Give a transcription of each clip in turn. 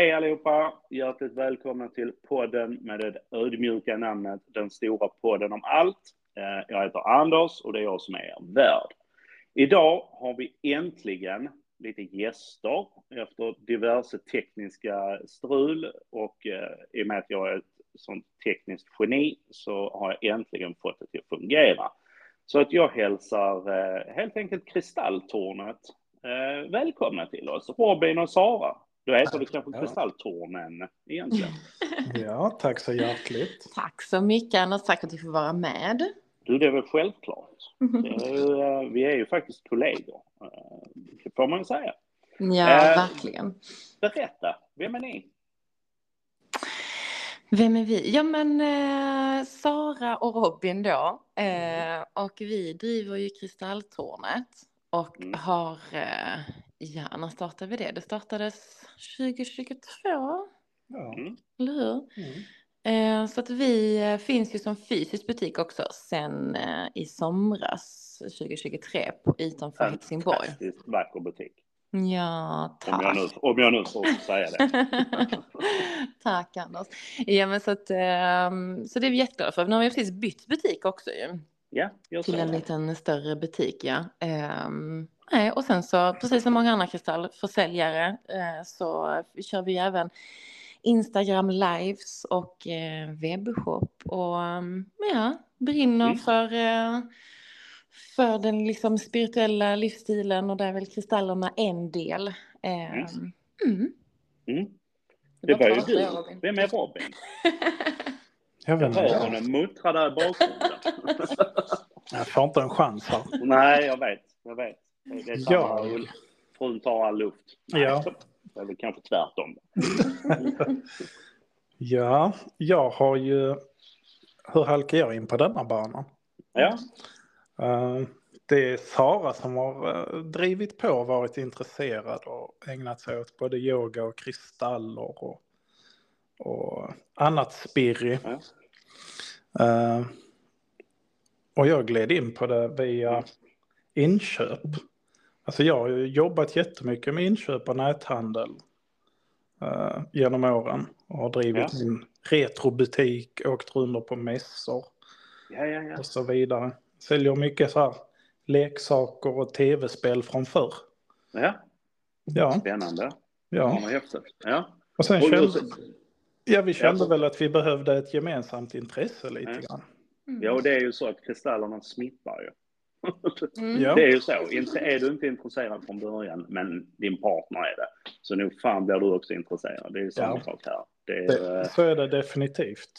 Hej allihopa! Hjärtligt välkomna till podden med det ödmjuka namnet Den stora podden om allt. Eh, jag heter Anders och det är jag som är er värd. Idag har vi äntligen lite gäster efter diverse tekniska strul och eh, i och med att jag är ett sånt tekniskt geni så har jag äntligen fått det till att fungera. Så att jag hälsar eh, helt enkelt Kristalltornet välkomna till oss, Robin och Sara. Då heter det kanske ja. Kristalltornen egentligen. Ja, tack så hjärtligt. Tack så mycket Anders, tack att du får vara med. Du, det är väl självklart. Det är ju, eh, vi är ju faktiskt kollegor, eh, det får man ju säga. Ja, eh, verkligen. Berätta, vem är ni? Vem är vi? Ja men eh, Sara och Robin då. Eh, och vi driver ju Kristalltornet och mm. har eh, Ja, när startade vi det? Det startades 2022. Ja. Mm. Eller hur? Mm. Eh, så att vi eh, finns ju som fysisk butik också sen eh, i somras 2023 på utanför Helsingborg. Fantastiskt vacker butik. Ja, tack. Om jag nu, om jag nu får säga det. tack Anders. Ja, men så, att, ehm, så det är vi jätteglada för. Nu har vi precis bytt butik också ju. Ja, jag Till en det. liten större butik, ja. Um, Nej, och sen så precis som många andra kristallförsäljare eh, så kör vi även Instagram lives och eh, webbshop och mm, ja, brinner mm. för, eh, för den liksom spirituella livsstilen och där är väl kristallerna en del. Eh, mm. Mm. mm. Det var ju du. Vem är Robin? Jag vet inte. Jag hör honom muttra där i bakgrunden. jag får inte en chans här. Nej, jag vet. Jag vet. Det är samma, ja. frun tar all luft. Ja. Det är väl kanske tvärtom. ja, jag har ju... Hur halkar jag in på denna banan? Ja. Uh, det är Sara som har uh, drivit på och varit intresserad och ägnat sig åt både yoga och kristaller och, och annat spirri. Ja. Uh, och jag gled in på det via inköp. Alltså jag har jobbat jättemycket med inköp och näthandel uh, genom åren och har drivit ja. min retrobutik, åkt runt på mässor ja, ja, ja. och så vidare. Säljer mycket så här leksaker och tv-spel från förr. Ja. ja. Spännande. Ja. ja. Och sen och kände, ja, vi kände väl att vi behövde ett gemensamt intresse lite grann. Ja, och det är ju så att kristallerna smittar ju. Mm. Det är ju så. Inte, är du inte intresserad från början, men din partner är det, så nog fan blir du också intresserad. Det är ju samma ja. sak här. Det är, det, så är det definitivt.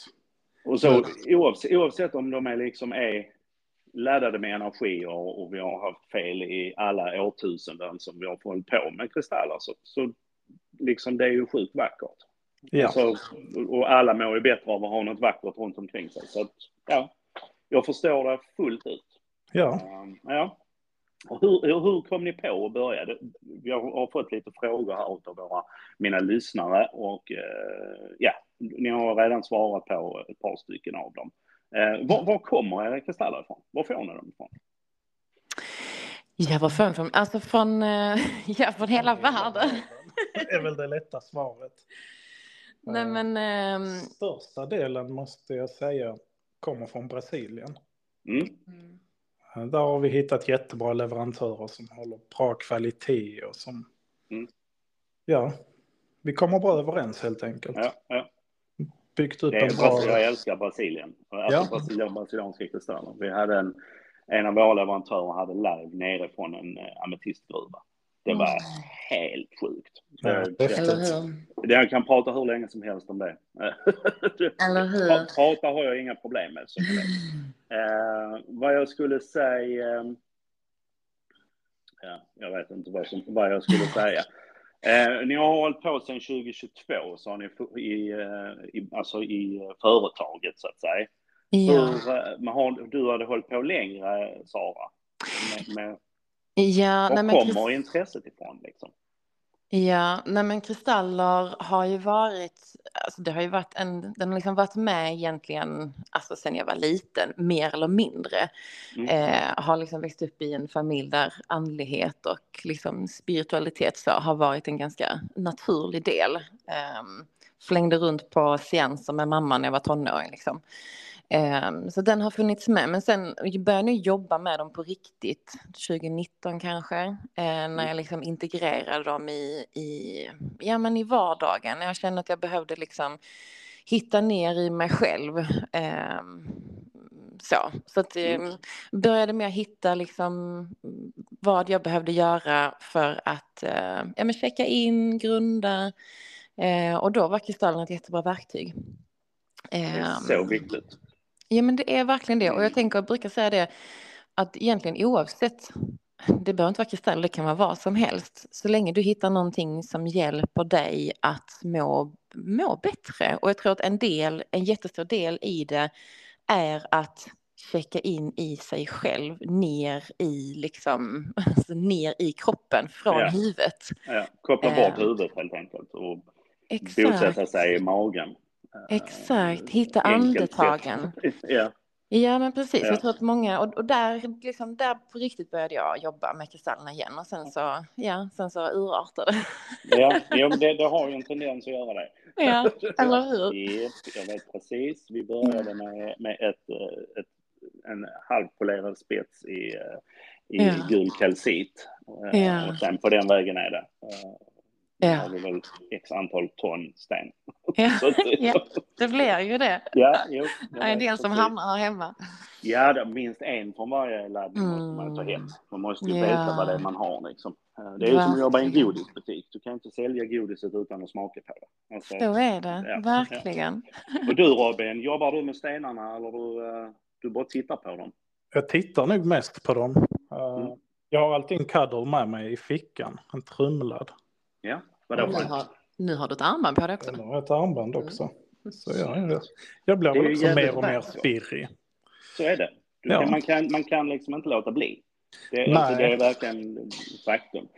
Och så oavsett, oavsett om de är liksom är laddade med energi och, och, vi har haft fel i alla årtusenden som vi har hållit på med kristaller, så, så liksom det är ju sjukt vackert. Ja. Så, och alla mår ju bättre av att ha något vackert runt omkring sig. Så att, ja, jag förstår det fullt ut. Ja. Um, ja. Och hur, hur kom ni på att börja? Jag har fått lite frågor här av våra, mina lyssnare och uh, ja, ni har redan svarat på ett par stycken av dem. Uh, var, var kommer era kristaller ifrån? Var får ni dem ifrån? Ja, var får från? Alltså från, uh, ja, från hela världen. Det är väl det lätta svaret. Nej, men, um... Största delen måste jag säga kommer från Brasilien. Mm. Mm. Där har vi hittat jättebra leverantörer som håller bra kvalitet och som... Mm. Ja, vi kommer bra överens helt enkelt. Ja, ja. Byggt upp det är en bra... Jag älskar Brasilien. Alltså ja. Brasilien, brasilianska kristaller. Vi hade en, en av våra leverantörer hade live nere från en uh, ametistgruva. Det var mm. helt sjukt. Ja, Eller hur? Jag kan prata hur länge som helst om det. Eller hur? Prata har jag inga problem med. Eh, vad jag skulle säga... Eh, ja, jag vet inte vad, som, vad jag skulle säga. Eh, ni har hållit på sedan 2022, så har ni i, eh, i, alltså i företaget så att säga. Ja. Hur, eh, har, du hade hållit på längre, Sara? Med, med Ja, Var nej, kommer intresset ifrån liksom? Ja, nej men kristaller har ju varit alltså det har ju varit en, den har liksom varit med egentligen, alltså sen jag var liten, mer eller mindre. Mm. Eh, har liksom växt upp i en familj där andlighet och liksom spiritualitet så har varit en ganska naturlig del. Eh, flängde runt på seanser med mamma när jag var tonåring liksom. Ehm, så den har funnits med. Men sen började jag jobba med dem på riktigt 2019 kanske. Eh, när jag mm. liksom integrerade dem i, i, ja, men i vardagen. Jag kände att jag behövde liksom hitta ner i mig själv. Ehm, så så att. Ehm, började med att hitta liksom vad jag behövde göra för att eh, ja, men checka in, grunda. Eh, och då var kristallen ett jättebra verktyg. Det är så viktigt. Ja, men det är verkligen det. Och jag mm. tänker, jag brukar säga det, att egentligen oavsett, det behöver inte vara kristall, det kan vara vad som helst. Så länge du hittar någonting som hjälper dig att må, må bättre. Och jag tror att en del, en jättestor del i det är att checka in i sig själv, ner i liksom, alltså ner i kroppen från ja. huvudet. Ja, koppla bort uh, huvudet helt enkelt och exakt. bosätta sig i magen. Exakt, hitta andetagen. ja. Ja men precis, ja. jag tror att många, och, och, där, liksom, där på riktigt började jag jobba med kristallerna igen och sen så, ja, sen så urartade det. Ja, ja men det, det har ju en tendens att göra det. Ja, eller hur? Yep, jag vet precis, vi började med, med ett, ett, en halvpolerad spets i, i ja. gul kalcit. Ja. Och sen på den vägen är det. Ja. har vi väl x antal ton sten. Ja, ja det blir ju det. Ja, jo, det är en del som hamnar här hemma. Ja, det minst en från varje laddning mm. måste man ta hem. Man måste ju ja. veta vad det är man har liksom. Eh, det är ju som att jobba i en godisbutik. Du kan inte sälja godiset utan att smaka på det. Alltså, Så är det, ja, verkligen. Ja. Och du Robin, jobbar du med stenarna eller du, eh, du bara tittar på dem? Jag tittar nog mest på dem. Eh, mm. Jag har alltid en kaddel med mig i fickan, en trumlad. Ja, vadå? Nu har, nu har du ett armband på dig också. Jag har ett armband också. Mm. Så jag, jag blir väl också mer och mer spirrig. Så är det. Ja. Kan, man, kan, man kan liksom inte låta bli. Det, alltså, det är verkligen faktum.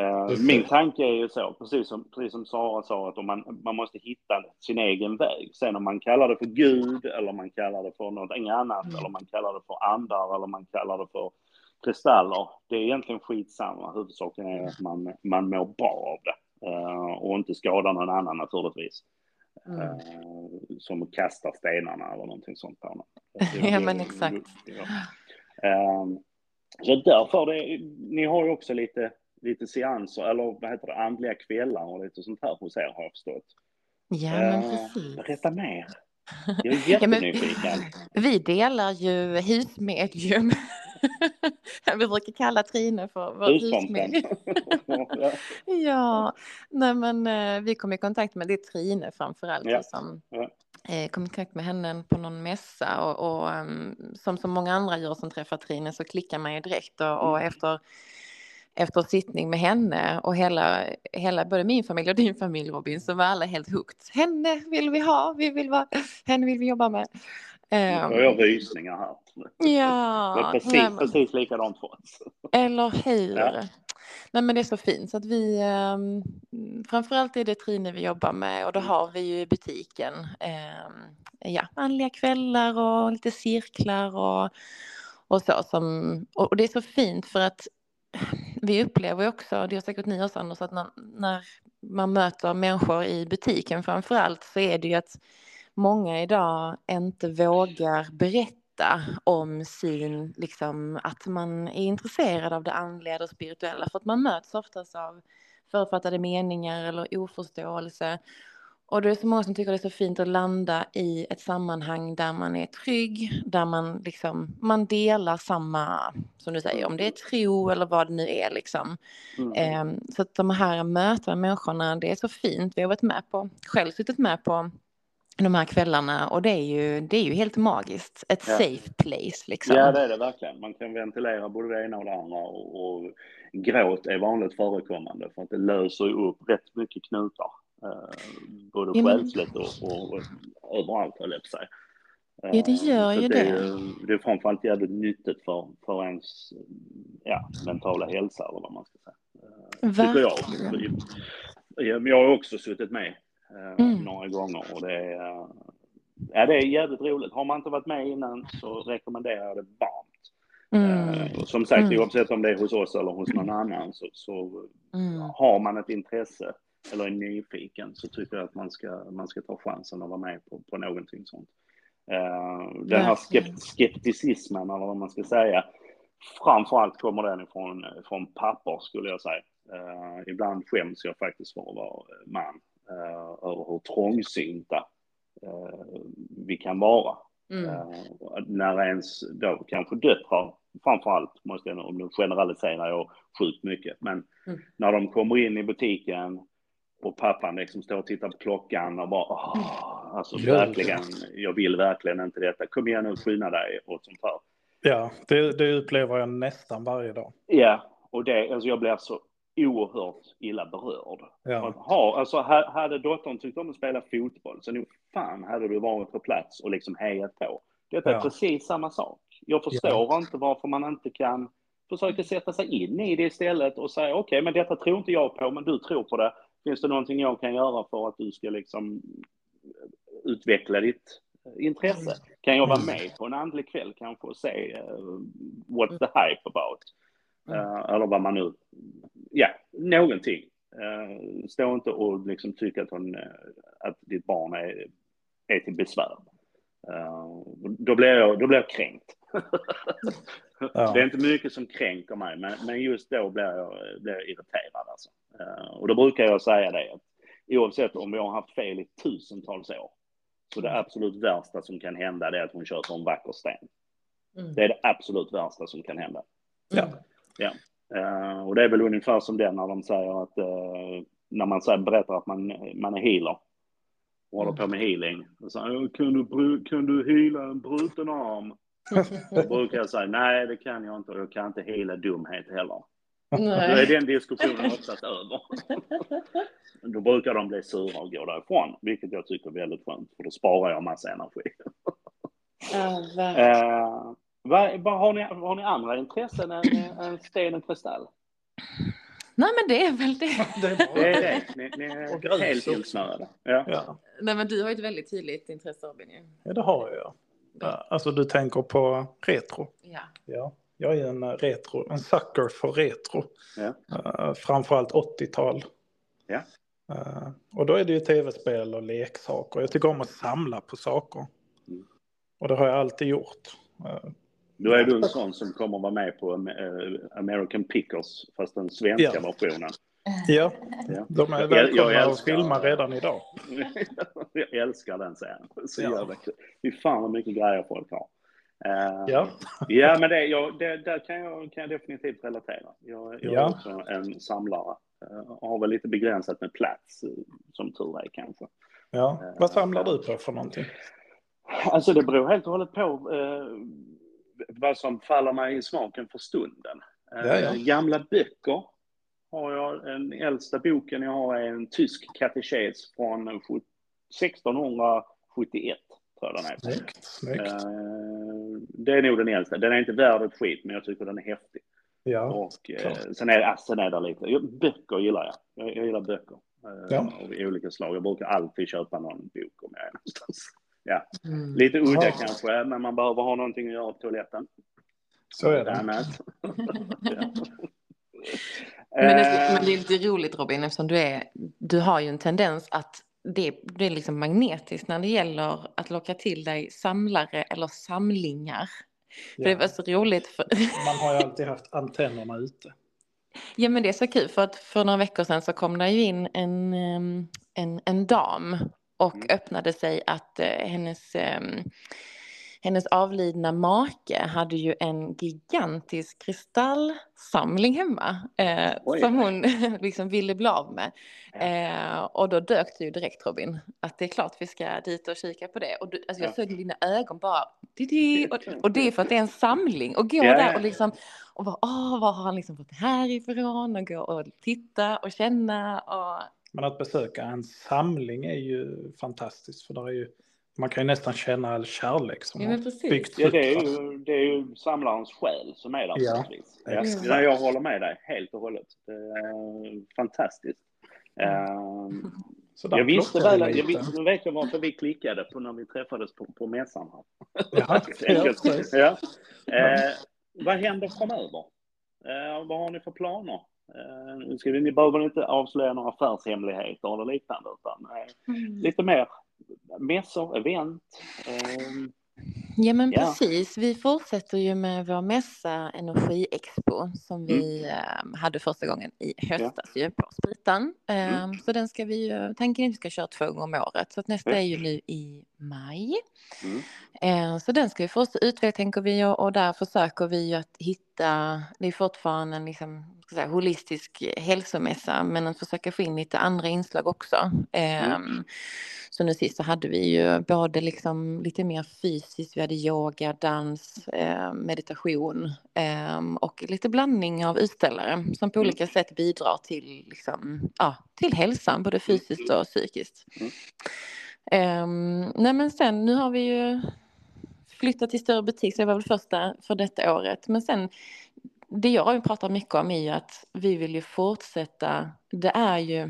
Uh, min tanke är ju så, precis som, precis som Sara sa, att om man, man måste hitta sin egen väg. Sen om man kallar det för Gud eller man kallar det för någonting annat mm. eller man kallar det för andar eller man kallar det för kristaller. Det är egentligen skitsamma. Huvudsaken är att man, man mår bra av det uh, och inte skadar någon annan naturligtvis. Mm. Uh, som kastar stenarna eller någonting sånt. Där. ja, men exakt. Ja. Uh, så därför, det, ni har ju också lite, lite seanser, eller vad heter det, andliga kvällar och lite sånt här hos er har jag förstått. Ja, men precis. Berätta mer. Jag är jättenyfiken. Ja, vi delar ju husmedium. vi brukar kalla Trine för vår husmedium. ja, nej men eh, vi kom i kontakt med det Trine framförallt ja. som ja. Eh, kom i kontakt med henne på någon mässa och, och um, som så många andra gör som träffar Trine så klickar man ju direkt och, och mm. efter efter sittning med henne och hela, hela, både min familj och din familj Robin, så var alla helt hooked. Henne vill vi ha, vi vill vara, henne vill vi jobba med. Får jag rysningar här. Ja. Det är precis, nej, men, precis likadant för oss. Eller hur? Ja. Nej men det är så fint så att vi um, framförallt är det Trine vi jobbar med och då mm. har vi ju butiken um, ja, andliga kvällar och lite cirklar och, och så som och, det är så fint för att vi upplever ju också, det har säkert ni också Anders, att när, när man möter människor i butiken framför allt så är det ju att många idag inte vågar berätta om sin, liksom att man är intresserad av det andliga och spirituella för att man möts oftast av förutfattade meningar eller oförståelse. Och det är så många som tycker det är så fint att landa i ett sammanhang där man är trygg, där man liksom, man delar samma, som du säger, om det är tro eller vad det nu är liksom. Mm. Eh, så att de här mötena med människorna, det är så fint. Vi har varit med på, själv suttit med på de här kvällarna och det är ju, det är ju helt magiskt. Ett ja. safe place liksom. Ja, det är det verkligen. Man kan ventilera både det ena och det andra och, och gråt är vanligt förekommande för att det löser upp rätt mycket knutar. Eh, både ja, själsligt och, och, och överallt höll jag på sig. Ja, det eh, gör ju det. Är, det är framförallt jävligt nyttigt för, för ens ja, mentala hälsa eller vad man ska säga. Eh, Verkligen. Jag. jag har också suttit med eh, mm. några gånger och det är, ja, det är jävligt roligt. Har man inte varit med innan så rekommenderar jag det varmt. Mm. som sagt, mm. oavsett om det är hos oss eller hos någon annan så, så mm. har man ett intresse eller är nyfiken så tycker jag att man ska, man ska ta chansen att vara med på, på någonting sånt. Uh, den här skept, skepticismen, eller vad man ska säga, framförallt kommer den ifrån, från pappor skulle jag säga. Uh, ibland skäms jag faktiskt för att vara man, över hur trångsynta uh, vi kan vara. Mm. när ens då kanske döttrar, framförallt måste jag om nu generaliserar jag sjukt mycket, men mm. när de kommer in i butiken och pappan liksom står och tittar på klockan och bara, åh, alltså ja. verkligen, jag vill verkligen inte detta. Kom igen nu, skynda dig och sånt här. Ja, det, det upplever jag nästan varje dag. Ja, och det, alltså jag blir så oerhört illa berörd. Ja. Ha, alltså hade dottern tyckt om att spela fotboll så nog fan hade du varit på plats och liksom hejat på. Detta är ja. precis samma sak. Jag förstår ja. inte varför man inte kan försöka sätta sig in i det istället och säga okej, okay, men detta tror inte jag på, men du tror på det. Finns det någonting jag kan göra för att du ska liksom utveckla ditt intresse? Kan jag vara med på en andlig kväll kanske och se uh, what's the hype about? Uh, eller vad man nu, ja, någonting. Uh, stå inte och liksom tycka att, hon, att ditt barn är, är till besvär. Uh, då, blir jag, då blir jag kränkt. ja. Det är inte mycket som kränker mig, men, men just då blir jag, blir jag irriterad. Alltså. Uh, och då brukar jag säga det, att oavsett om vi har haft fel i tusentals år, så det absolut värsta som kan hända är att hon köper en vacker sten. Mm. Det är det absolut värsta som kan hända. Ja. ja. Uh, och det är väl ungefär som det när de säger att, uh, när man säger, berättar att man, man är healer och håller på med healing. Och så, kan, du, kan du heala en bruten arm? Då brukar jag säga nej, det kan jag inte och jag kan inte hela dumhet heller. Nej. Då är den diskussionen oftast över. Då brukar de bli sura och gå därifrån, vilket jag tycker är väldigt skönt, för då sparar jag massa energi. Ja, uh, vad, vad, har, ni, har ni andra intressen än, än sten och kristall? Nej, men det är väl det. det är det. det Ni, ni är helt insnöade. Ja. ja. Nej, men du har ju ett väldigt tydligt intresse, Robin. Ja, det har jag. Alltså du tänker på retro? Ja. ja. Jag är en retro, en sucker för retro. Ja. Uh, framförallt 80-tal. Ja. Uh, och då är det ju tv-spel och leksaker. Jag tycker om att samla på saker. Mm. Och det har jag alltid gjort. Uh, då är du en sån som kommer vara med på American Pickers, fast den svenska ja. versionen. Ja, de är välkomna att filma redan idag. jag älskar den serien. Så ja. jävla kul. Fy fan vad mycket grejer folk har. Uh, ja. ja, men det, jag, det, där kan jag, kan jag definitivt relatera. Jag, jag ja. är också en samlare. Uh, har väl lite begränsat med plats, uh, som tur är kanske. Ja, vad samlar du på för någonting? Alltså det beror helt och hållet på vad som faller mig i smaken för stunden. Ja, ja. Gamla böcker har jag, den äldsta boken jag har är en tysk katekes från 1671, tror jag den är. Snyggt, snyggt. Uh, det är nog den äldsta. Den är inte värd ett skit, men jag tycker den är häftig. Ja, och uh, sen, är, sen är det lite, böcker gillar jag. Jag, jag gillar böcker ja. av olika slag. Jag brukar alltid köpa någon bok om jag är någonstans. Ja. Mm. Lite udda ja. kanske, men man behöver ha någonting att göra på toaletten. Så är det. ja. Men det, men det är lite roligt Robin, eftersom du, är, du har ju en tendens att det, det är liksom magnetiskt när det gäller att locka till dig samlare eller samlingar. Ja. För det var så roligt. För... Man har ju alltid haft antennerna ute. Ja men det är så kul för att för några veckor sedan så kom det ju in en, en, en dam och mm. öppnade sig att uh, hennes um, hennes avlidna make hade ju en gigantisk kristallsamling hemma eh, som hon liksom ville bli av med. Eh, och då dök det ju direkt Robin att det är klart vi ska dit och kika på det. Och du, alltså jag såg i dina ögon bara och, och det är för att det är en samling och gå där och liksom och bara, åh, var har han liksom fått det här ifrån och gå och titta och känna och men att besöka en samling är ju fantastiskt för det är ju man kan ju nästan känna all kärlek som ja, har byggts ja, det, är ju, det är ju samlarens själ som är där ja, ja. ja. Jag håller med dig helt och hållet. Det är fantastiskt. Mm. Så där Jag visste väl, vi jag visste, nu vet jag varför vi klickade på när vi träffades på, på mässan här. Ja, ja, precis. ja. Eh, vad händer framöver? Eh, vad har ni för planer? Eh, nu ska vi, ni behöver inte avslöja några affärshemligheter eller liknande, utan eh, Mm. lite mer mässor, event. Ja men Ja. precis, vi fortsätter ju med vår mässa Energiexpo som vi eh, hade första gången i höstas ju på Spritan. Mm. Så den ska vi ju, tänker att vi ska köra två gånger om året så att nästa Ja. är ju nu i maj. mm, Eh, Så den ska vi fortsätta utveckla tänker vi och, där försöker vi ju att hitta, det är fortfarande en liksom, säga, holistisk hälsomässa men att försöka få in lite andra inslag också. Eh, Så nu sist så hade vi ju både liksom lite mer fysiskt, vi hade yoga, dans, eh, meditation eh, och lite blandning av utställare som på Mm. olika sätt bidrar till, liksom, ja, till hälsan, både fysiskt och psykiskt. Mm. Ehm, nej men sen, nu har vi ju flyttat till större butik, så det var väl första för detta året. Men sen, det jag pratat mycket om är ju att vi vill ju fortsätta, det är ju,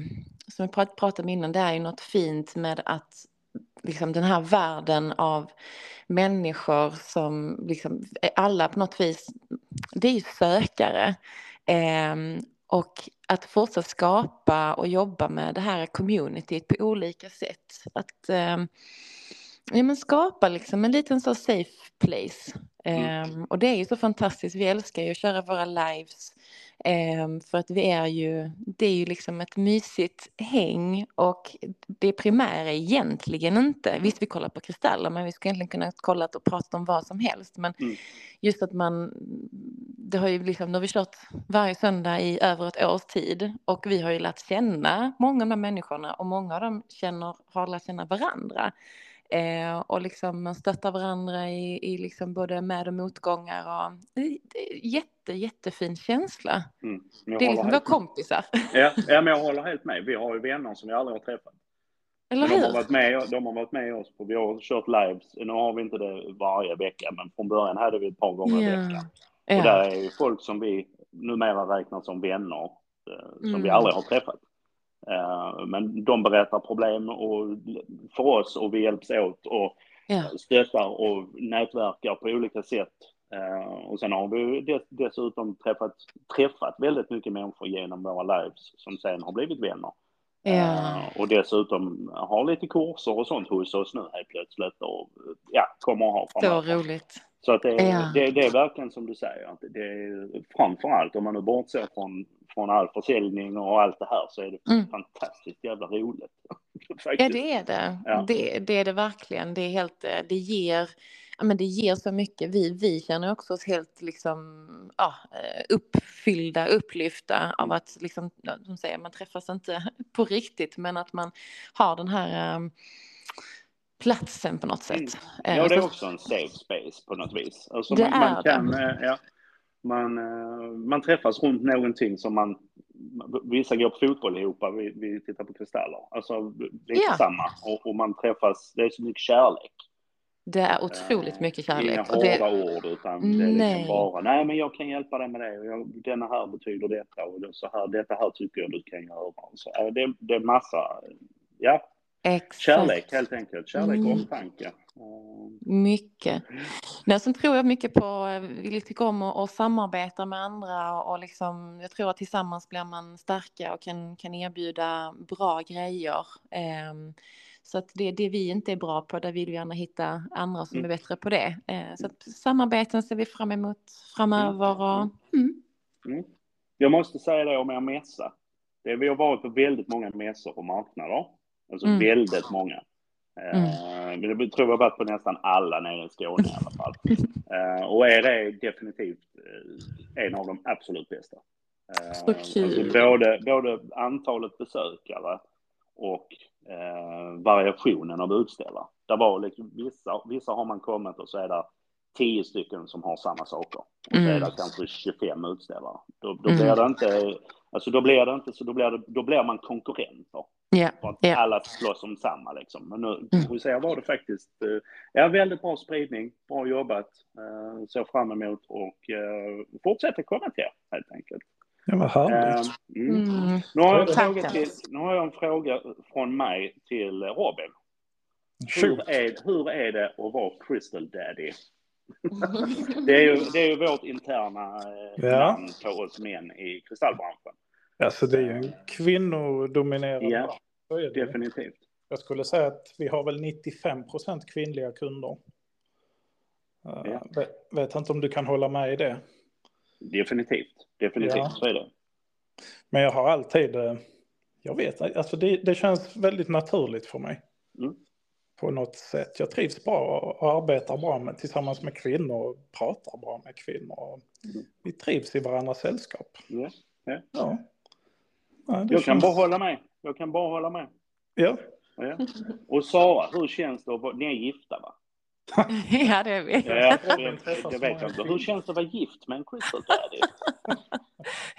som vi prat- pratade om innan, det är ju något fint med att liksom den här världen av människor som liksom, är alla på något vis, det är ju sökare. Ehm, och att fortsätta skapa och jobba med det här communityt på olika sätt. Att ehm, ja, men skapa liksom en liten så safe place. Ehm, och det är ju så fantastiskt. Vi älskar ju att köra våra lives. Ehm, för att vi är ju, det är ju liksom ett mysigt häng och det primära är egentligen inte, visst vi kollar på kristaller men vi skulle egentligen kunna kolla och prata om vad som helst men Mm. just att man, det har ju liksom, nu har vi kört varje söndag i över ett års tid och vi har ju lärt känna många av de människorna och många av dem känner, har lärt känna varandra. Eh, och liksom man stöttar varandra i, i liksom både med och motgångar och är jätte, jättefin känsla. mm. Det är liksom våra kompisar. Ja, ja, men jag håller helt med. Vi har ju vänner som vi aldrig har träffat. Eller de, har hur? varit med, de har varit med oss på, vi har kört lives. Nu har vi inte det varje vecka, men från början hade vi ett par gånger i veckan. Och Ja. där är ju folk som vi numera räknar som vänner, eh, som Mm. vi aldrig har träffat. Eh, Men de berättar problem och för oss och vi hjälps åt och Ja. stöttar och nätverkar på olika sätt. Eh, Och sen har vi dessutom träffat, träffat väldigt mycket människor genom våra lives som sen har blivit vänner. Ja. Eh, Och dessutom har lite kurser och sånt hos oss nu helt plötsligt och ja, kommer att ha Så framöver. roligt. Så att det, är- Ja. det, det är verkligen som du säger, att det är framför allt om man nu bortser från, från all försäljning och allt det här så är det Mm. fantastiskt jävla roligt. Ja, det är det. Ja. det. Det är det verkligen. Det är helt, eh, det ger, men det ger så mycket. Vi, vi känner också oss helt liksom, ja, eh, uppfyllda, upplyfta av att liksom, som säger, man träffas inte på riktigt, men att man har den här um, platsen på något sätt. Eh, Ja, det är så- också en safe space på något vis. Alltså Det man, man är kan, det. eh, ja, man, eh, man träffas runt någonting som man, vissa går på fotboll ihop, vi, vi tittar på kristaller. Alltså lite Ja. samma. Och, och man träffas, det är så mycket kärlek. Det är otroligt mycket Inga kärlek. Och hårda det, ord utan det är liksom Nej. bara, nej men jag kan hjälpa dig med det och jag, denna här betyder detta och det, så här, detta här tycker jag du kan göra. Så, det, det är massa, ja, exakt. kärlek helt enkelt. Kärlek och Mm. omtanke. Eh, Mycket. Nej, sen tror jag mycket på, eh, vi tycker om att, att samarbeta med andra och liksom, jag tror att tillsammans blir man starka och kan, kan erbjuda bra grejer. Ehm, så att det, det vi inte är bra på, där vill vi gärna hitta andra som Mm. är bättre på det. Eh, så att samarbeten ser vi fram emot framöver. Och, mm. Mm. Jag måste säga det om er mässa. Det, vi har varit på väldigt många mässor och marknader. Alltså Mm. väldigt många. Eh, men Jag tror vi har varit på nästan alla nere i Skåne i alla fall. Eh, och er är definitivt eh, en av de absolut bästa. Så kul. Alltså både, både antalet besökare och eh, variationen av utställare. Det var liksom vissa, vissa har man kommit och så är det tio stycken som har samma saker. Och så är Mm. det kanske 25 utställare. Då, då Mm. blir det inte, alltså då blir det inte så, då blir, det, då blir man konkurrenter. Ja, För att ja. alla slåss om samma liksom. Men nu Mm. får vi se, var det faktiskt, eh, ja väldigt bra spridning, bra jobbat, eh, ser fram emot och eh, fortsätter komma till er helt enkelt. Ja, vad härligt. Eh, mm. Mm. Nu, har jag en Tack, fråga till, nu har jag en fråga från mig till Robin. Hur är, hur är det att vara Crystal Daddy? Det är ju, det är ju vårt interna eh, Ja. namn på oss män i kristallbranschen. Alltså det är ju en kvinnodominerad Ja. bransch. Definitivt. Jag skulle säga att vi har väl 95 procent kvinnliga kunder. Uh, Ja. vet, vet inte om du kan hålla med i det. Definitivt. Definitivt, Ja. så är det. Men jag har alltid, eh, jag vet alltså det, det känns väldigt naturligt för mig. Mm. På något sätt. Jag trivs bra och arbetar bra med, tillsammans med kvinnor och pratar bra med kvinnor. Mm. Vi trivs i varandras sällskap. Ja. Ja. Ja, det Jag kan känns- bara hålla med. Jag kan bara hålla med. Ja. Ja. Och Sara, hur känns det att vara... Ni är gifta va? ja, det är vi. Ja, jag, jag, jag vet många inte. Hur känns det att vara gift med en Crystal Daddy?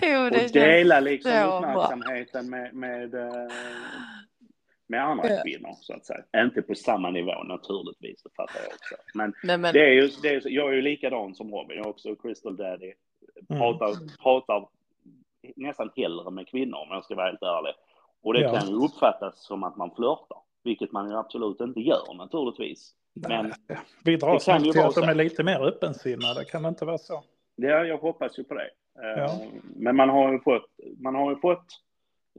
Jo, det Och dela liksom uppmärksamheten med, med, eh, med andra Ja. kvinnor, så att säga. Inte på samma nivå naturligtvis, det fattar jag också. Men Nej, men, det är ju, det är, jag är ju likadan som Robin, jag är också Crystal Daddy. Mm. Pratar, pratar nästan hellre med kvinnor om jag ska vara helt ärlig. Och det Ja. kan ju uppfattas som att man flörtar, vilket man ju absolut inte gör naturligtvis. Men Nej, vi dras det kan ju till att de är lite mer öppensinnade. Kan det inte vara så? Ja, jag hoppas ju på det. Eh, Ja. Men man har ju fått, man har ju fått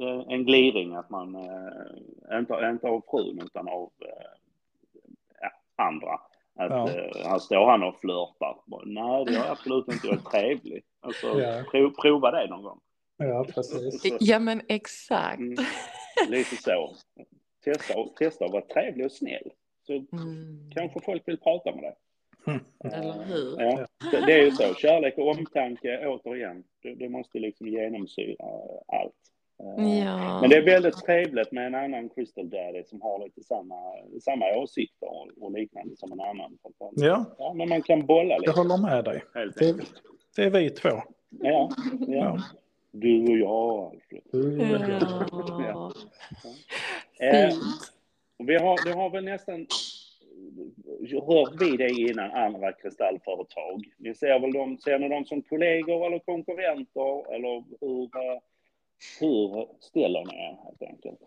eh, en gliring att man, eh, inte, inte av frun utan av eh, andra. Att Ja. eh, här står han och flörtar. Nej, det gör jag absolut inte. Jag är trevlig. Alltså, Ja. prov, prova det någon gång. Ja, precis. Ja, men exakt. mm, lite så. Testa, testa att vara trevlig och snäll. Så Mm. kanske folk vill prata med dig. Mm. Eller hur? Ja, det, det är ju så. Kärlek och omtanke, återigen, det, det måste liksom genomsyra allt. Eh, Ja. Men det är väldigt trevligt med en annan Crystal Daddy som har lite samma, samma åsikter och, liknande som en annan. Ja, ja, men man kan bolla jag lite. håller med dig. Helt Det, enkelt. det är vi två. Ja, ja. Du och jag, Alfred. Ja. Eh, Fint. och vi har, det har väl nästan hört vi det innan andra kristallföretag. Ni ser väl dem, ser ni dem som kollegor eller konkurrenter eller hur, eh, hur ställer ni er helt enkelt?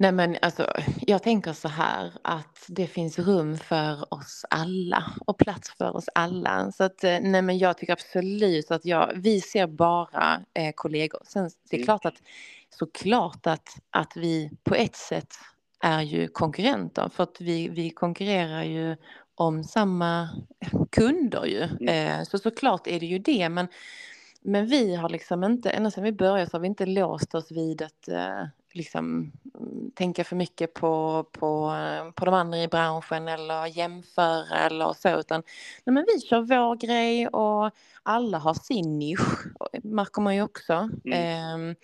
Nej men alltså, jag tänker så här att det finns rum för oss alla och plats för oss alla. Så att eh, nej men jag tycker absolut att jag, vi ser bara eh, kollegor. Sen det är Mm. klart att såklart att, att vi på ett sätt är ju konkurrenter för att vi, vi konkurrerar ju om samma kunder ju. Mm. Eh, så såklart är det ju det men men vi har liksom inte, ända sedan vi började så har vi inte låst oss vid att eh, liksom mm, tänka för mycket på, på, eh, på de andra i branschen eller jämföra eller så utan nej, men vi kör vår grej och alla har sin nisch, märker man ju också. Ehm,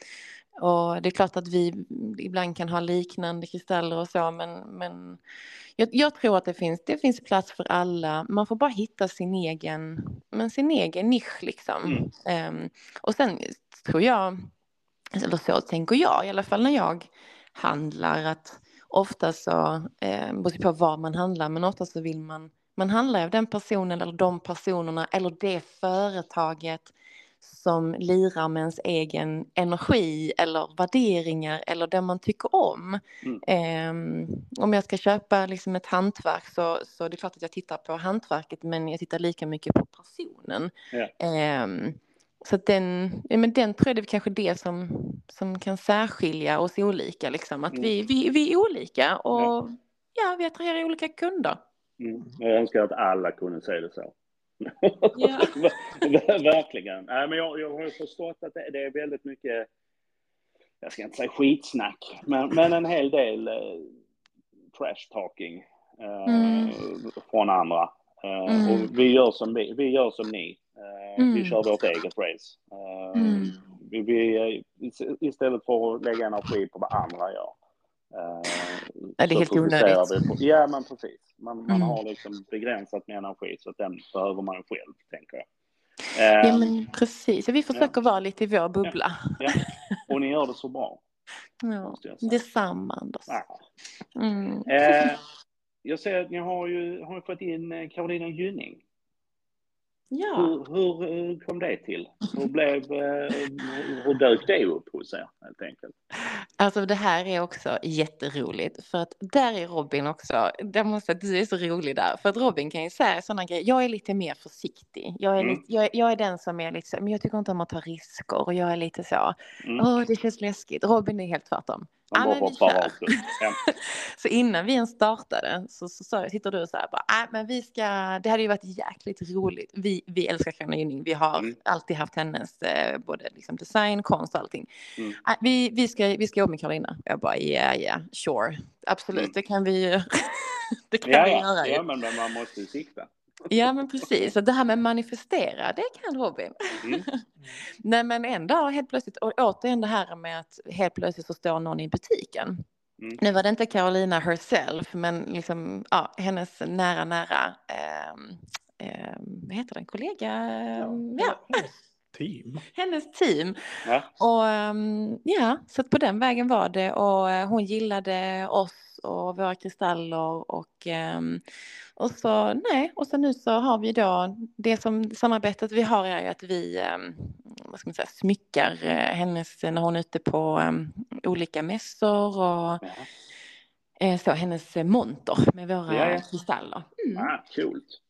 och det är klart att vi ibland kan ha liknande kristaller och så men, men jag, jag tror att det finns, det finns plats för alla. Man får bara hitta sin egen, men sin egen nisch liksom. Mm. Ehm, och sen tror jag, eller så tänker jag i alla fall när jag handlar att ofta så, eh, beror på vad man handlar, men ofta så vill man, man handlar av den personen eller de personerna eller det företaget som lirar med ens egen energi eller värderingar eller det man tycker om. Mm. Ehm, om jag ska köpa liksom ett hantverk så, så är det klart att jag tittar på hantverket men jag tittar lika mycket på personen. Ja. Ehm, så att den, ja, men den tror jag det är kanske det som, som kan särskilja oss olika. Liksom. Att Mm. vi, vi, vi är olika och Ja. ja. vi attraherar olika kunder. Mm. Jag önskar att alla kunde säga det så. Ja. Ver- Verkligen. Nej, men jag, jag har förstått att det, det är väldigt mycket, jag ska inte säga skitsnack, men, men en hel del eh, trash talking eh, Mm. från andra. Eh, Mm. Och vi gör som, vi, vi gör som ni. Eh, Vi Mm. kör vårt eget race. Eh, Mm. vi, vi, istället för att lägga energi på vad andra gör. eh, Ja, det är helt onödigt. vi Ja, men precis. Man, man Mm. har liksom begränsat med energi så att den behöver man själv, tänker jag. Eh, Ja men precis, vi försöker vara lite i vår bubbla. ja. Och ni gör det så bra, Ja. Detsamma Anders. Ja. Mm. Eh, jag ser att ni har ju, har fått in eh, Carolina Gynning. Ja. Hur, hur, hur kom det till? Hur, blev, eh, hur, dök det upp hos er helt enkelt? Alltså det här är också jätteroligt för att där är Robin också, jag måste att du är så rolig där, för att Robin kan ju säga sådana grejer, jag är lite mer försiktig, jag är, Mm. lite, jag, är- jag är den som är liksom, men jag tycker inte om att ta risker och jag är lite så, Mm. åh det känns läskigt, Robin är helt tvärtom. Ja, bara vi hoppar rakt upp. Ja. Så innan vi ens startade så, så, så sitter du så här bara, äh, men vi ska, det hade ju varit jäkligt roligt. Vi, vi älskar Carolina Gynning, vi har Mm. alltid haft hennes eh, både liksom design, konst och allting. Mm. Äh, vi, vi, ska, vi ska jobba med Carolina. Jag bara, ja, ja, sure, absolut, Mm. det kan vi ju. det kan Ja, vi ja. göra ja, men man måste ju sikta. Ja, men precis. Så det här med manifestera, det kan Robin. Mm. Nej, men en dag helt plötsligt, och återigen det här med att helt plötsligt så står någon i butiken. Mm. Nu var det inte Carolina herself, men liksom, ja, hennes nära, nära, ehm, ehm, vad heter den, kollega? Ja, hennes Team. hennes team. Ja. Och ehm, ja, så på den vägen var det och eh, hon gillade oss och våra kristaller och ehm, och så nej, och så nu så har vi då det som samarbetet vi har är att vi ehm, vad ska man säga, smyckar eh, hennes när hon är ute på ehm, olika mässor och Ja. eh, så hennes monter med våra Ja, ja. kristaller. Mm. Ah, coolt.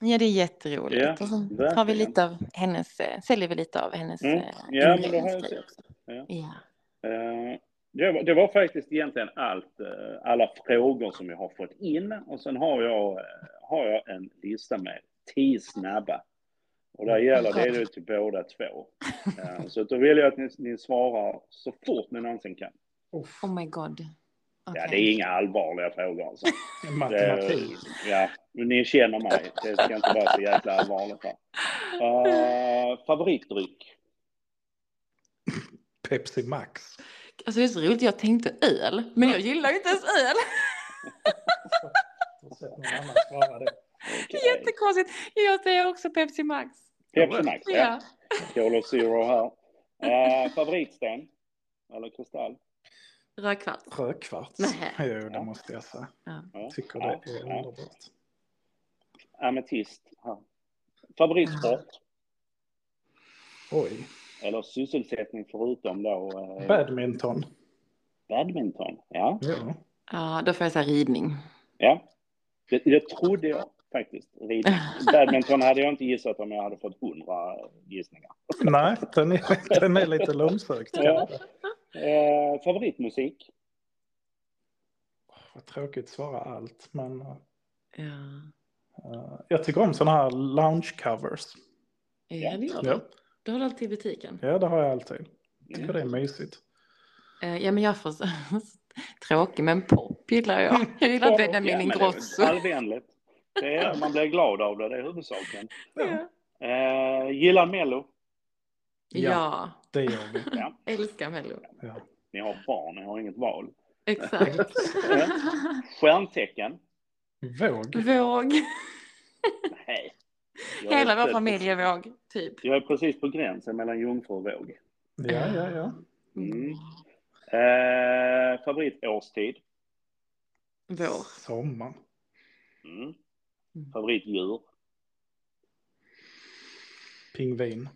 Ja, det är jätteroligt. Ja, och så har vi lite av hennes, eh, säljer vi lite av hennes Mm. Ja, men det har jag inredningsgrejer sett. också. Ja. Ja. Det var, det var faktiskt egentligen allt, eh, alla frågor som jag har fått in. Och sen har jag, eh, har jag en lista med tio snabba. Och där gäller det ju till båda två. Eh, Så då vill jag att ni, ni svarar så fort ni någonsin kan. Oh my god. Ja, Okej. det är inga allvarliga frågor alltså. Det, matematik. ja, men ni känner mig. Det ska inte vara så jäkla allvarligt här. Uh, favoritdryck? Pepsi Max. Alltså det är så roligt, jag tänkte öl, men jag gillar ju inte ens öl. Jättekonstigt. Jag säger också Pepsi Max. Pepsi Max, ja. Ja. Cola Zero här. Eh, favoritsten? Eller kristall? Rödkvarts. Rödkvarts. Jo, Ja. det måste jag säga. Ja. Ja. Tycker Ja, det är ja. underbart. Ametist. Favoritsport? Oj. Eller sysselsättning förutom då eh, Badminton. badminton? Ja, Ja. ja, då får jag säga ridning. ja. Det, det trodde jag faktiskt. Ridning. Badminton hade jag inte gissat om jag hade fått hundra gissningar. Nej, den är, den är lite långsökt Ja. Eh, favoritmusik? Vad tråkigt att svara allt, men eh, Ja, eh, jag tycker om sådana här lounge covers. ja det gör du. Ja, Du har det alltid i butiken. ja det har jag alltid. Jag tycker det är mysigt. Eh, Ja, men jag får så... Tråkig, men pop gillar jag. Jag gillar Benjamin Ja, Ingrosso. är Allvänligt. Det är, man blir glad av det, det är huvudsaken. Ja. Eh, gillar Mello? ja, Det gör vi. Ja. älskar Mello. Ja. Ni har barn, ni har inget val. Exakt. Stjärntecken? Våg. Våg. Nej. Hela vår familj är våg, typ. Jag är precis på gränsen mellan jungfru och våg. Ja, ja, ja. Mm. Eh, favoritårstid? Vår. Sommar. Mm. Favoritdjur? Pingvin.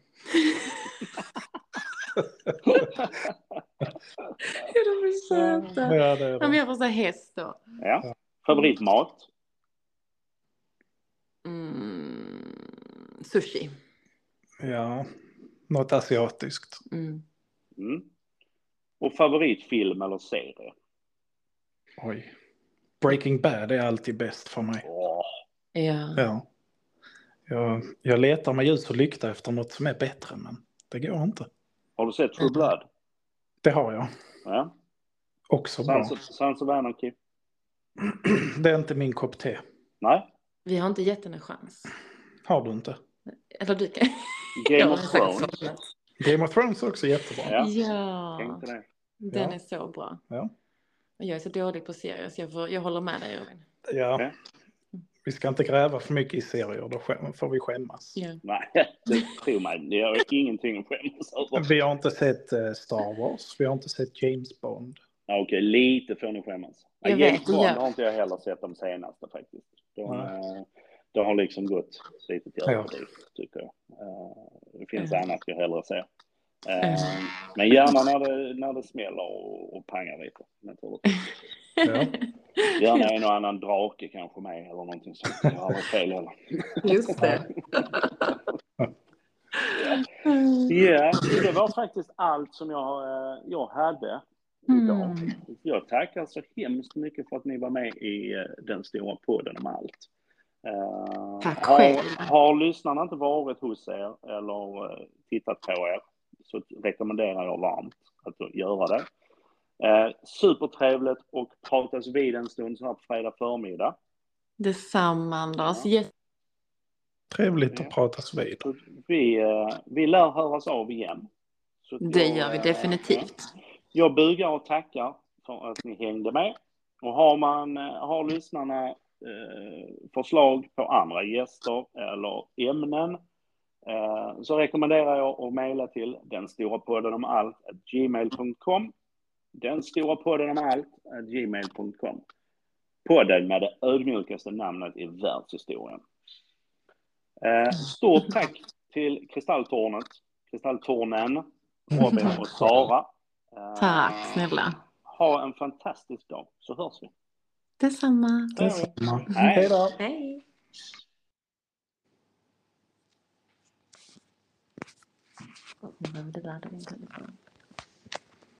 Ja, de är söta. Ja, det är det. jag får säga häst då. Ja. Favoritmat? Mm. Sushi. Ja, något asiatiskt. Mm. Mm. Och favoritfilm eller serie? Oj. Breaking Bad är alltid bäst för mig. Ja. Ja. Jag, jag letar med ljus och lykta efter något som är bättre, men det går inte. har du sett True Blood? Det har jag. Ja. Också bra. Sons of, Anarchy? Det är inte min kopp te. Nej. Vi har inte gett henne en chans. Har du inte? Eller du kan. Game of Thrones? Game of Thrones är också jättebra. Ja. Ja, den Ja. är så bra. Ja. Jag är så dålig på serier så jag, får, jag håller med dig Robin. Ja. Vi ska inte gräva för mycket i serier, då får vi skämmas. Ja. Nej, det, tro mig. Jag har ingenting att skämmas över. Vi har inte sett eh, Star Wars, vi har inte sett James Bond. Ja, Okej, lite får ni skämmas. Ja, Jag James vet, Bond ja. har inte jag heller sett de senaste faktiskt. De, Nej. Det har liksom gått lite till Ja. överdrift, tycker jag. Eh, det finns annat jag hellre ser. Eh, men gärna när det, när det smäller och, och pangar lite, naturligtvis. Ja. Gärna en och annan drake kanske med eller någonting sånt. Jag har aldrig fel heller. Just det. Ja, det var faktiskt allt som jag, eh, jag hade idag. Mm. Jag tackar så hemskt mycket för att ni var med i den stora podden om allt. Eh, Tack har, själv. har lyssnarna inte varit hos er eller eh, tittat på er så rekommenderar jag varmt att göra det. Eh, supertrevligt och pratas vid en stund så här på fredag förmiddag. Detsamma Anders. Ja. Trevligt att pratas vid. Vi, eh, vi lär höras av igen. Så Det jag, gör vi eh, definitivt. Jag bugar och tackar för att ni hängde med. Och har man, har lyssnarna förslag på andra gäster eller ämnen eh, så rekommenderar jag att mejla till den stora podden om allt gmail.com. Den stora podden om allt gmail.com. Podden med det ödmjukaste namnet i världshistorien. Eh, stort tack till Kristalltornet, Kristalltornen, Robin och Sara. Eh, Tack snälla. Ha en fantastisk dag, så hörs vi. Detsamma. Detsamma. Hej. Hej då. Hej. Du ladda din telefon.